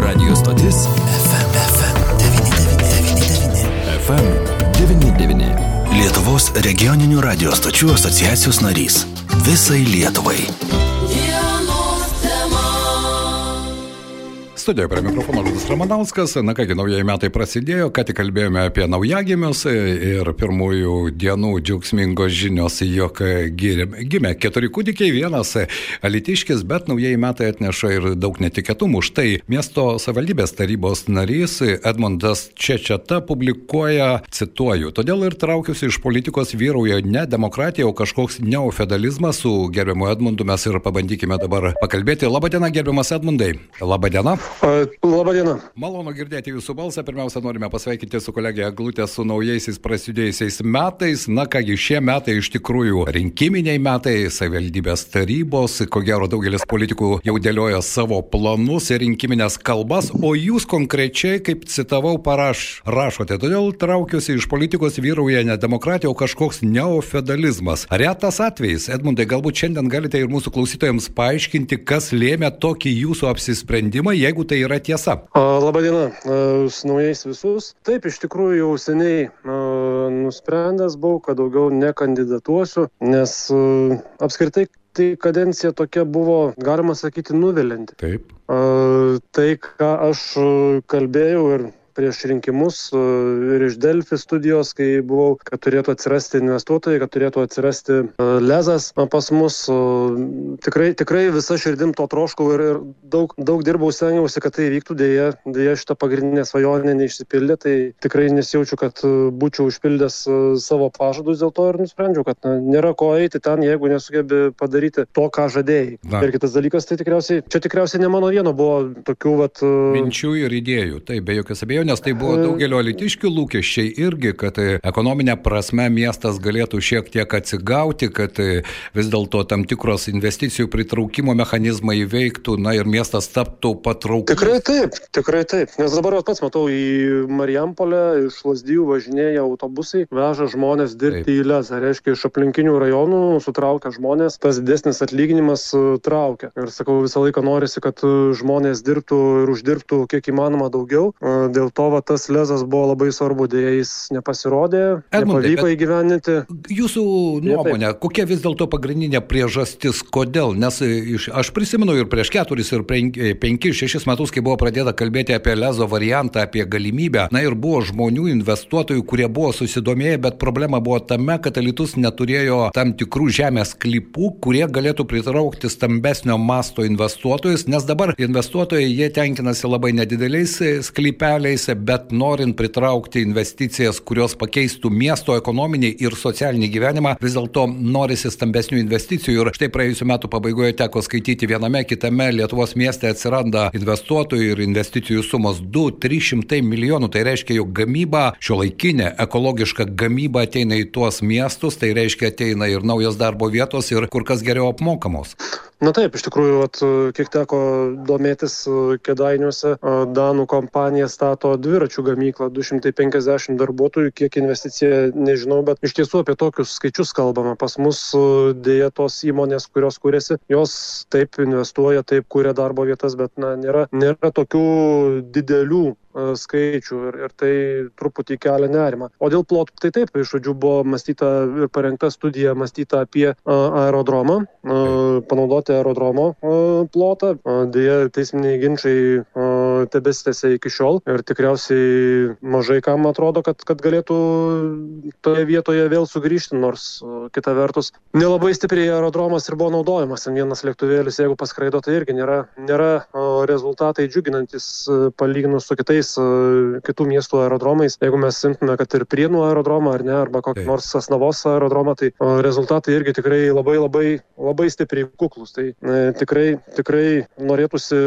Radio stotis FM99. FM99. Lietuvos regioninių radio stočių asociacijos narys. Visai Lietuvai. Studijoje prie mikrofono Liudas Ramanauskas. Na kągi, naujieji metai prasidėjo, ką tik kalbėjome apie naujagimius ir pirmųjų dienų džiaugsmingos žinios, jog gimė keturi kūdikiai, vienas alitiškis, bet naujieji metai atneša ir daug netikėtumų. Štai miesto savivaldybės tarybos narys Edmundas Čečeta publikuoja, cituoju, todėl ir traukiuosi iš politikos vyrauja ne demokratija, o kažkoks neofedalizmas. Su gerbiamu Edmundu mes ir pabandykime dabar pakalbėti. Labadiena, gerbiamas Edmundai. Labadiena. Labą dieną. Malonu girdėti jūsų balsą. Pirmiausia, norime pasveikinti su kolegė Glutė su naujaisiais prasidėjusiais metais. Na kągi, šie metai iš tikrųjų rinkiminiai metai, savivaldybės tarybos, ko gero daugelis politikų jau dėlioja savo planus ir rinkiminės kalbas, o jūs konkrečiai, kaip citavau, paraš, rašote. Todėl traukiuosi iš politikos vyrauja ne demokratija, o kažkoks neofedalizmas. Retas atvejis, Edmundai, galbūt šiandien galite ir mūsų klausytojams paaiškinti, kas lėmė tokį jūsų apsisprendimą, jeigu jeigu tai yra tiesa. Labadiena, su naujais visus. Taip, iš tikrųjų jau seniai nusprendęs buvau, kad daugiau nekandidatuosiu, nes apskritai tai kadencija tokia buvo, galima sakyti, nuvilinti. Taip. Tai, ką aš kalbėjau ir prieš rinkimus ir iš Delfi studijos, kai buvau, kad turėtų atsirasti investuotojai, kad turėtų atsirasti lezas pas mus. Tikrai, tikrai visa širdim to troškau ir, ir daug, daug dirbau, stengiausi, kad tai vyktų, dėja, dėja šitą pagrindinę svajonę neišsipildė, tai tikrai nesijaučiu, kad būčiau užpildęs savo pažadus, dėl to ir nusprendžiau, kad na, nėra ko eiti ten, jeigu nesugebi padaryti to, ką žadėjai. Na. Ir kitas dalykas, tai tikriausiai, čia tikriausiai ne mano vieno buvo tokių, vat... Minčių ir idėjų, tai be jokios abejonės abejonės tai buvo daugelio litiškių lūkesčiai irgi, kad e, ekonominė prasme miestas galėtų šiek tiek atsigauti, kad e, vis dėlto tam tikros investicijų pritraukimo mechanizmai veiktų, na ir miestas taptų patrauklus. Tikrai taip, tikrai taip. Nes dabar pats matau į Marijampolę, iš Lasdijų važinėja autobusai, veža žmonės dirbti taip. į Lezą. Reiškia, iš aplinkinių rajonų sutraukia žmonės, tas didesnis atlyginimas e, traukia. Ir sakau, visą laiką norisi, kad žmonės dirbtų ir uždirbtų kiek įmanoma daugiau. Dėl to va, tas lezas buvo labai svarbu, dėja jis nepasirodė, Edmundai, nepavyko įgyveninti. Jūsų nuomonė, ja, kokia vis dėlto pagrindinė priežastis, kodėl? Nes iš, aš prisimenu ir prieš keturis, ir penkis, šešis metus, kai buvo pradėta kalbėti apie lezo variantą, apie galimybę, na ir buvo žmonių, investuotojų, kurie buvo susidomėję, bet problema buvo tame, kad elitus neturėjo tam tikrų žemės klipų, kurie galėtų pritraukti stambesnio masto investuotojus, nes dabar investuotojai jie tenkinasi labai nedideliais sklypeliais, bet norint pritraukti investicijas, kurios pakeistų miesto ekonominį ir socialinį gyvenimą, vis dėlto norisi stambesnių investicijų. Ir štai praėjusiu metu pabaigoje teko skaityti viename kitame Lietuvos mieste atsiranda investuotojų ir investicijų sumos 2-300 milijonų. Tai reiškia, jog gamyba, šio laikinė ekologiška gamyba ateina į tuos miestus, tai reiškia ateina ir naujos darbo vietos ir kur kas geriau apmokamos. Na taip, iš tikrųjų, at, kiek teko domėtis Kedainiuose, Danų kompanija stato dviračių gamyklą, 250 darbuotojų, kiek investicija nežinau, bet iš tiesų apie tokius skaičius kalbama. Pas mus dėja tos įmonės, kurios kūrėsi, jos taip investuoja, taip kūrė darbo vietas, bet na, nėra, nėra tokių didelių skaičių ir, ir tai truputį kelia nerimą. O dėl plotų, tai taip, iš žodžių buvo mąstyta ir parengta studija mąstyta apie aerodromą, panaudoti aerodromo plotą. Deja, teisminiai ginčiai tebesitėse iki šiol ir tikriausiai mažai kam atrodo, kad, kad galėtų toje vietoje vėl sugrįžti, nors kita vertus nelabai stipriai aerodromas ir buvo naudojamas. Ten vienas lėktuvėlis, jeigu paskraido, tai irgi nėra, nėra rezultatai džiuginantis palyginus su kitais kitų miestų aerodromais. Jeigu mes simtume, kad ir Prienų aerodromą ar ne, arba kokį nors Asnavos aerodromą, tai rezultatai irgi tikrai labai labai, labai stipriai kuklus. Tai e, tikrai, tikrai norėtųsi,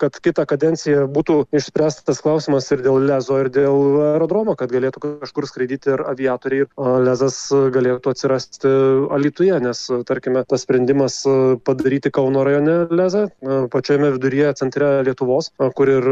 kad kitą kadenciją būtų išspręstas klausimas ir dėl lezo, ir dėl aerodromo, kad galėtų kažkur skraidyti ir aviatoriai, ir lezas galėtų atsirasti Alituje, nes, tarkime, tas sprendimas padaryti Kauno rajone lezą, pačiame viduryje centre Lietuvos, kur ir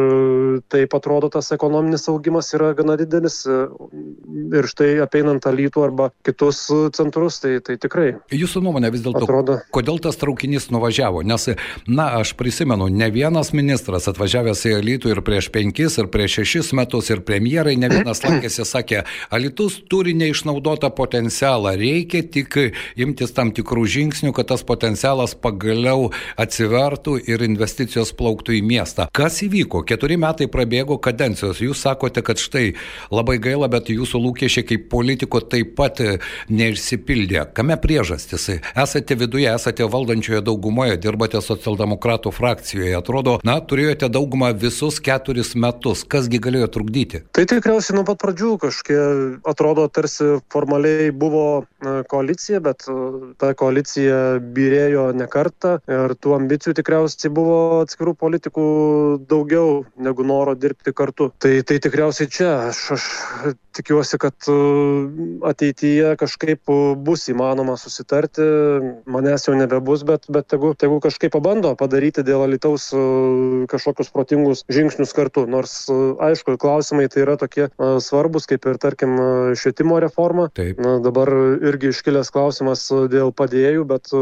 taip atrodo tas ekonominis augimas yra gana didelis ir štai apeinant Alytų arba kitus centrus, tai, tai tikrai. Jūsų nuomonė vis dėlto, atrodo... kodėl tas traukinys nuvažiavo? Nes, na, aš prisimenu, ne vienas ministras atvažiavęs į Alytų vizitų ir prieš penkis, ir prieš šešis metus, ir premjerai ne vienas lankėsi, sakė, Alitus turi neišnaudotą potencialą, reikia tik imtis tam tikrų žingsnių, kad tas potencialas pagaliau atsivertų ir investicijos plauktų į miestą. Kas įvyko? Keturi metai prabėgo kadencijos. Jūs sakote, kad štai labai gaila, bet jūsų lūkesčiai kaip politiko taip pat neišsipildė. Kame priežastis? Esate viduje, esate valdančioje daugumoje, dirbate socialdemokratų frakcijoje. Atrodo, na, turėjote daugumą visus keturis metus. Kasgi galėjo trukdyti? Tai tikriausiai nuo pat pradžių kažkie atrodo tarsi formaliai buvo koalicija, bet ta koalicija birėjo ne kartą ir tų ambicijų tikriausiai buvo atskirų politikų daugiau negu noro dirbti kartu. Tai, tai tikriausiai čia aš, aš tikiuosi, kad ateityje kažkaip bus įmanoma susitarti, manęs jau nebebus, bet, bet tegu, tegu kažkaip pabando padaryti dėl Alitaus kažkokius protingus žingsnius kartu. Nors, aišku, klausimai tai yra tokie svarbus, kaip ir, tarkim, švietimo reforma. Taip. Na, dabar irgi iškilęs klausimas dėl padėjėjų, bet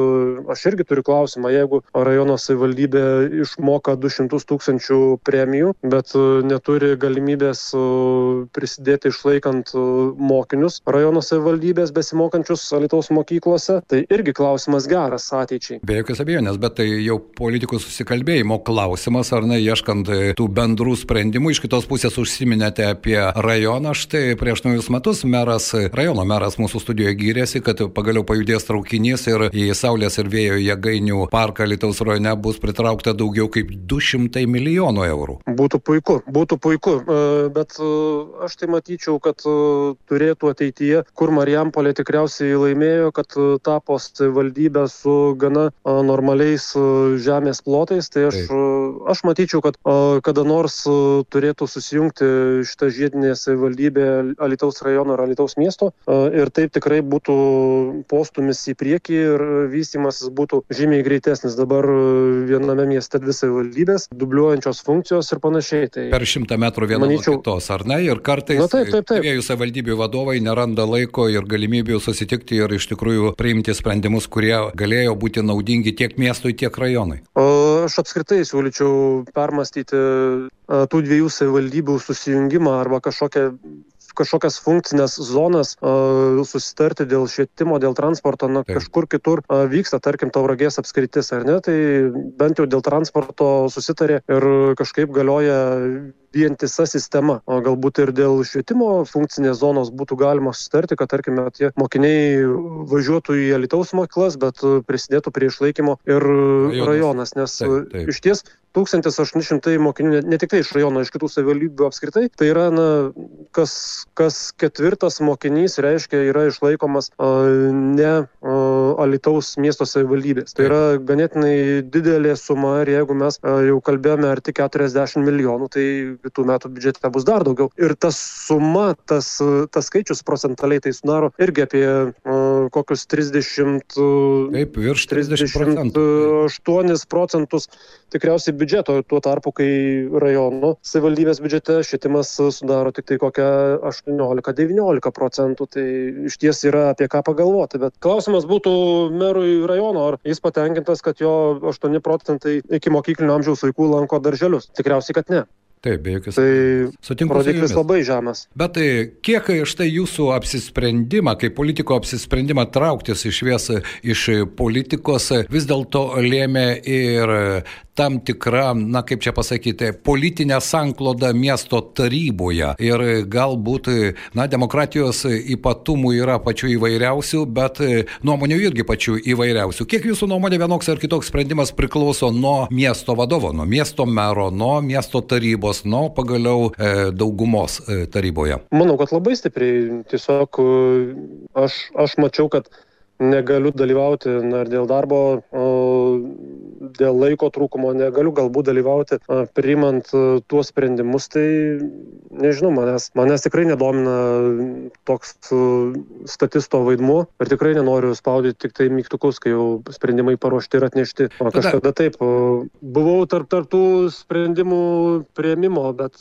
aš irgi turiu klausimą, jeigu rajono savivaldybė išmoka 200 tūkstančių premijų, bet neturi galimybės prisidėti išlaikant mokinius rajono savivaldybės besimokančius Alitaus mokyklose, tai irgi klausimas geras ateičiai. Be jokios abejonės, bet tai jau politikų susikalbėjimo klausimas, ar ne, ieškant tų bendrų sprendimų. Iš kitos pusės užsiminėte apie rajoną. Štai prieš naujus metus meras, rajono meras mūsų studijoje gyrėsi, kad pagaliau pajudės traukinys ir į Saulės ir vėjo jėgainių parką Lietuvos rajone bus pritraukta daugiau kaip 200 milijonų eurų. Būtų puiku, būtų puiku, bet aš tai matyčiau, kad turėtų ateityje, kur Marijampolė tikriausiai laimėjo, kad tapo savivaldybė su gana normaliais žemės plotais, tai aš, aš matyčiau, kad kada nors turėtų susijungti šitą žiedinę savivaldybę Alitaus rajono ir Alitaus miesto ir taip tikrai būtų postumis į priekį ir vystimasis būtų žymiai greitesnis. Dabar viename mieste dvi savivaldybės, dubliuojančios funkcijos ir panašiai. Tai per šimtą metrų viena manyčiau, nuo kitos, ar ne? Ir kartais Na, taip, taip, taip. Dviejų savivaldybių vadovai neranda laiko ir galimybių susitikti ir iš tikrųjų priimti sprendimus, kurie galėjo būti naudingi tiek miestui, tiek rajonui. Aš apskritai siūlyčiau permastyti tų dviejų savivaldybių susijungimą arba kažkokią kažkokias funkcinės zonas uh, susitarti dėl švietimo, dėl transporto, na, Taip. kažkur kitur uh, vyksta, tarkim, tauragės apskritis, ar ne, tai bent jau dėl transporto susitarė ir kažkaip galioja vientisa sistema. O galbūt ir dėl švietimo funkcinės zonos būtų galima susitarti, kad, tarkime, tie mokiniai važiuotų į Alitaus mokyklas, bet prisidėtų prie išlaikymo ir rajonas, nes taip, taip. iš ties 1800 mokinių, ne, ne tik tai iš rajono, iš kitų savivaldybių apskritai, tai yra, na, kas, kas ketvirtas mokinys, reiškia, yra išlaikomas a, ne a, Alitaus miesto savivaldybės. Tai yra ganėtinai didelė suma ir jeigu mes jau kalbėjome arti 40 milijonų, tai kitų metų biudžete bus dar daugiau. Ir ta suma, tas, tas skaičius procentaliai tai sudaro irgi apie uh, kokius 30, Taip, virš 30 procentų. 38 procentus tikriausiai biudžeto, tuo tarpu, kai rajonų savivaldybės biudžete švietimas sudaro tik tai kokią 18-19 procentų, tai iš ties yra apie ką pagalvoti. Bet klausimas būtų merui rajono, ar jis patenkintas, kad jo 8 procentai iki mokyklinio amžiaus vaikų lanko darželius. Tikriausiai, kad ne. Taip, be jokios. Tai sutinku. Rodiklis labai žemas. Bet tai kiek štai jūsų apsisprendimą, kaip politiko apsisprendimą trauktis iš vies iš politikos vis dėlto lėmė ir tam tikra, na kaip čia pasakyti, politinė sankloda miesto taryboje. Ir galbūt, na, demokratijos ypatumų yra pačių įvairiausių, bet nuomonių irgi pačių įvairiausių. Kiek jūsų nuomonė vienoks ar kitoks sprendimas priklauso nuo miesto vadovo, nuo miesto mero, nuo miesto tarybos, nuo pagaliau e, daugumos e, taryboje? Manau, kad labai stipriai. Tiesiog aš, aš mačiau, kad negaliu dalyvauti na, dėl darbo, dėl laiko trūkumo, negaliu galbūt dalyvauti priimant tuos sprendimus, tai nežinau, manęs, manęs tikrai nedomina toks statisto vaidmuo ir tikrai nenoriu spaudyti tik tai mygtukus, kai jau sprendimai paruošti ir atnešti. O kažkada taip, buvau tarp, tarp tų sprendimų prieimimo, bet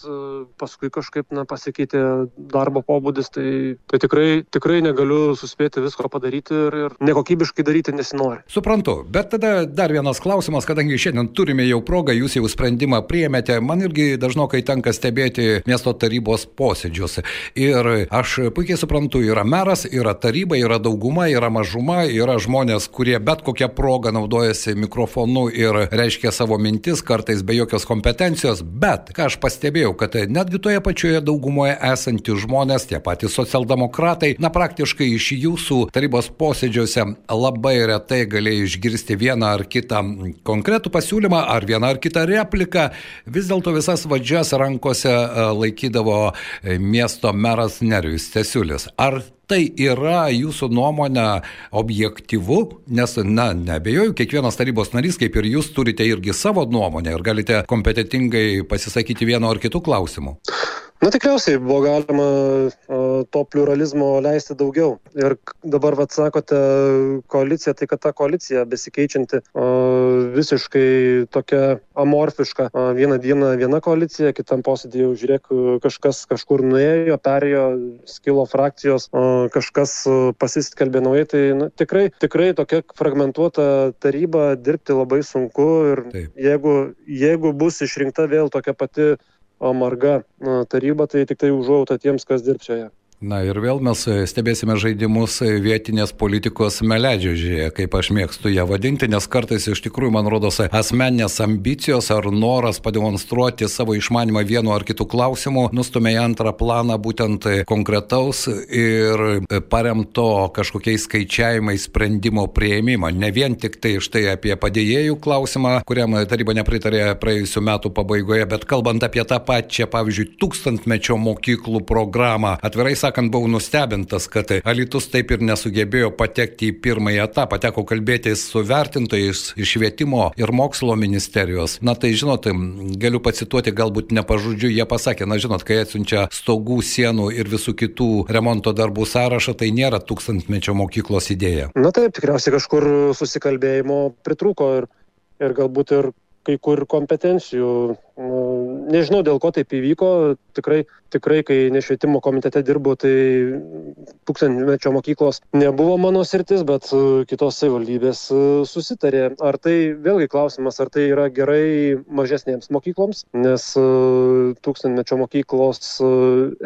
paskui kažkaip na, pasikeitė darbo pobūdis, tai, tai tikrai, tikrai negaliu suspėti visko padaryti ir, ir nekokybiškai daryti nesinori. Suprantu, bet tada dar vienas klausimas klausimas, kadangi šiandien turime jau progą, jūs jau sprendimą priemėte, man irgi dažnokai tenka stebėti miesto tarybos posėdžius. Ir aš puikiai suprantu, yra meras, yra taryba, yra dauguma, yra mažuma, yra žmonės, kurie bet kokią progą naudojasi mikrofonu ir reiškia savo mintis, kartais be jokios kompetencijos, bet ką aš pastebėjau, kad netgi toje pačioje daugumoje esantys žmonės, tie patys socialdemokratai, na praktiškai iš jūsų tarybos posėdžiuose labai retai galėjai išgirsti vieną ar kitą konkretų pasiūlymą ar vieną ar kitą repliką. Vis dėlto visas vadžias rankose e, laikydavo e, miesto meras Nerijus Tesiulis. Ar tai yra jūsų nuomonė objektyvu, nes, na, nebejoju, kiekvienas tarybos narys, kaip ir jūs, turite irgi savo nuomonę ir galite kompetitingai pasisakyti vieno ar kitų klausimų. Na tikriausiai buvo galima uh, to pluralizmo leisti daugiau. Ir dabar, vad sakote, koalicija, tai kad ta koalicija besikeičianti uh, visiškai tokia amorfiška. Uh, vieną dieną viena koalicija, kitam posėdį jau žiūrėk, kažkas kažkur nuėjo, perėjo, skilo frakcijos, kažkas pasiskelbė naujai. Tai nu, tikrai, tikrai tokia fragmentuota taryba dirbti labai sunku. Ir Taip. jeigu, jeigu bus išrinkta vėl tokia pati marga taryba, tai tik tai užuojauta tiems, kas dirbs joje. Na ir vėl mes stebėsime žaidimus vietinės politikos meledžiožėje, kaip aš mėgstu ją vadinti, nes kartais iš tikrųjų, man rodos, asmeninės ambicijos ar noras pademonstruoti savo išmanimą vienu ar kitu klausimu nustumė į antrą planą būtent konkretaus ir paremto kažkokiais skaičiavimais sprendimo prieimimą. Ne vien tik tai štai apie padėjėjų klausimą, kuriam taryba nepritarė praėjusiu metu pabaigoje, bet kalbant apie tą pačią, pavyzdžiui, tūkstantmečio mokyklų programą, atvirai sakant, sakant, buvau nustebintas, kad Alitus taip ir nesugebėjo patekti į pirmąjį etapą. Teko kalbėtis su vertintojais iš švietimo ir mokslo ministerijos. Na tai žinot, galiu pacituoti galbūt nepažudžiu, jie pasakė, na žinot, kai atsiunčia stogų, sienų ir visų kitų remonto darbų sąrašą, tai nėra tūkstantmečio mokyklos idėja. Na taip, tikriausiai kažkur susikalbėjimo pritrūko ir, ir galbūt ir kai kur kompetencijų. Nu, nežinau, dėl ko taip įvyko. Tikrai, tikrai kai nešvietimo komitete dirbu, tai tūkstantmečio mokyklos nebuvo mano sritis, bet e, kitos savivaldybės e, susitarė. Ar tai, vėlgi klausimas, ar tai yra gerai mažesnėms mokykloms, nes e, tūkstantmečio mokyklos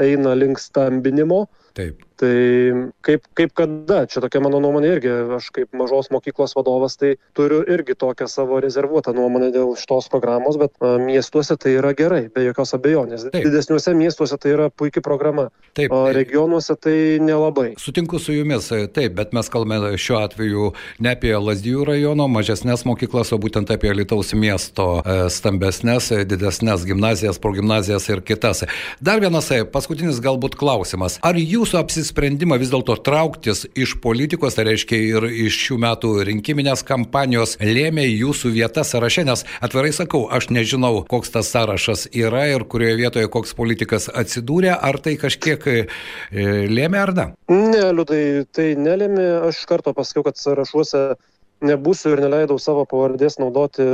eina link stambinimo. Taip. Tai kaip, kaip kada, čia tokia mano nuomonė irgi, aš kaip mažos mokyklos vadovas, tai turiu irgi tokią savo rezervuotą nuomonę dėl šitos programos, bet a, miestuose tai yra gerai, be jokios abejonės. Taip. Didesniuose miestuose tai yra puikia programa, taip, o regionuose tai nelabai. Sutinku su jumis, taip, bet mes kalbame šiuo atveju ne apie Lazdijų rajono mažesnės mokyklas, o būtent apie Lietuvos miesto e, stambesnės, didesnės gimnazijas, progymnazijas ir kitas. Dar vienas e, paskutinis galbūt klausimas. Ar jūsų apsisprendžimas sprendimą vis dėlto trauktis iš politikos, tai reiškia ir iš šių metų rinkiminės kampanijos, lėmė jūsų vieta sąraše, nes atvirai sakau, aš nežinau, koks tas sąrašas yra ir kurioje vietoje koks politikas atsidūrė, ar tai kažkiek e, lėmė ar ne? Ne, liūdai, tai nelėmė, aš karto pasakiau, kad sąrašuose nebūsiu ir neleidau savo pavardės naudoti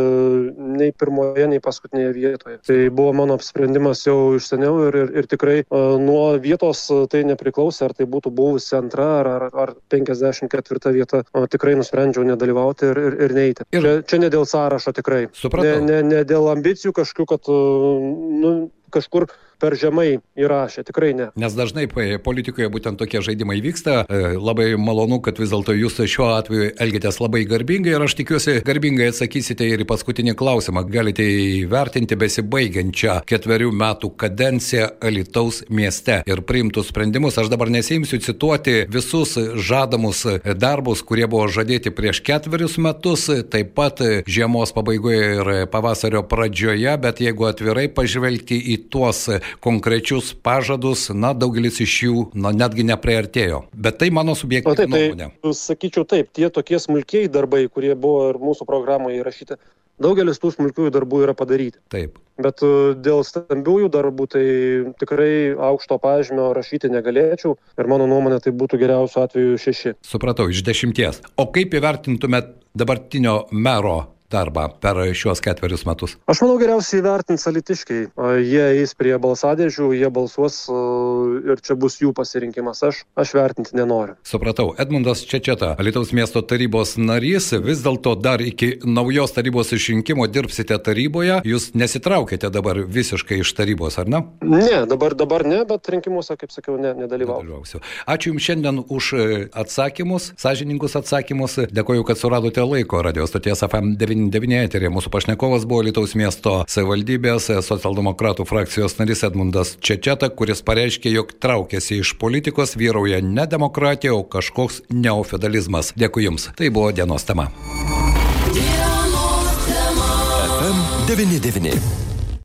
nei pirmoje, nei paskutinėje vietoje. Tai buvo mano apsprendimas jau iš seniau ir, ir, ir tikrai uh, nuo vietos tai nepriklausė, ar tai būtų buvusi antra ar, ar, ar 54 vieta. O tikrai nusprendžiau nedalyvauti ir, ir, ir neiti. Ir čia, čia ne dėl sąrašo tikrai. Supratau. Ne, ne, ne dėl ambicijų kažkokių, kad uh, nu, kažkur per žemai įrašė, tikrai ne. Nes dažnai politikoje būtent tokie žaidimai vyksta. E, labai malonu, kad vis dėlto jūs šiuo atveju elgitės labai garbingai ir aš tikiuosi garbingai atsakysite ir į paskutinį klausimą. Galite įvertinti besibaigiančią ketverių metų kadenciją Alitaus mieste ir priimtus sprendimus. Aš dabar nesimsiu cituoti visus žadamus darbus, kurie buvo žadėti prieš ketverius metus, taip pat žiemos pabaigoje ir pavasario pradžioje, bet jeigu atvirai pažvelgti į tuos konkrečius pažadus, na, daugelis iš jų, na, netgi nepriartėjo. Bet tai mano subjektyvi tai, nuomonė. Tai, sakyčiau taip, tie tokie smulkiai darbai, kurie buvo ir mūsų programoje įrašyti, daugelis tų smulkiųjų darbų yra padaryti. Taip. Bet e, dėl stambiųjų darbų tai tikrai aukšto pažymio rašyti negalėčiau ir mano nuomonė tai būtų geriausiu atveju šeši. Supratau, iš dešimties. O kaip įvertintumėt dabartinio mero darbą per šiuos ketverius metus? Aš manau geriausiai vertins alitiškiai. Jie eis prie balsadėžių, jie balsuos ir čia bus jų pasirinkimas. Aš, aš vertinti nenoriu. Supratau. Edmundas Čečeta, Alitaus miesto tarybos narys, vis dėlto dar iki naujos tarybos išrinkimo dirbsite taryboje. Jūs nesitraukėte dabar visiškai iš tarybos, ar ne? Ne, dabar, dabar ne, bet rinkimuose, kaip sakiau, ne, nedalyvausiu. Ačiū Jums šiandien už e, atsakymus, sąžininkus atsakymus. Dėkoju, kad suradote laiko radio stoties FM99 eterė. Mūsų pašnekovas buvo Lietuvos miesto savivaldybės socialdemokratų frakcijos narys Edmundas Čečeta, kuris pareiškė, jog traukėsi iš politikos, vyrauja ne demokratija, o kažkoks neofedalizmas. Dėkui Jums. Tai buvo dienos tema. FM99.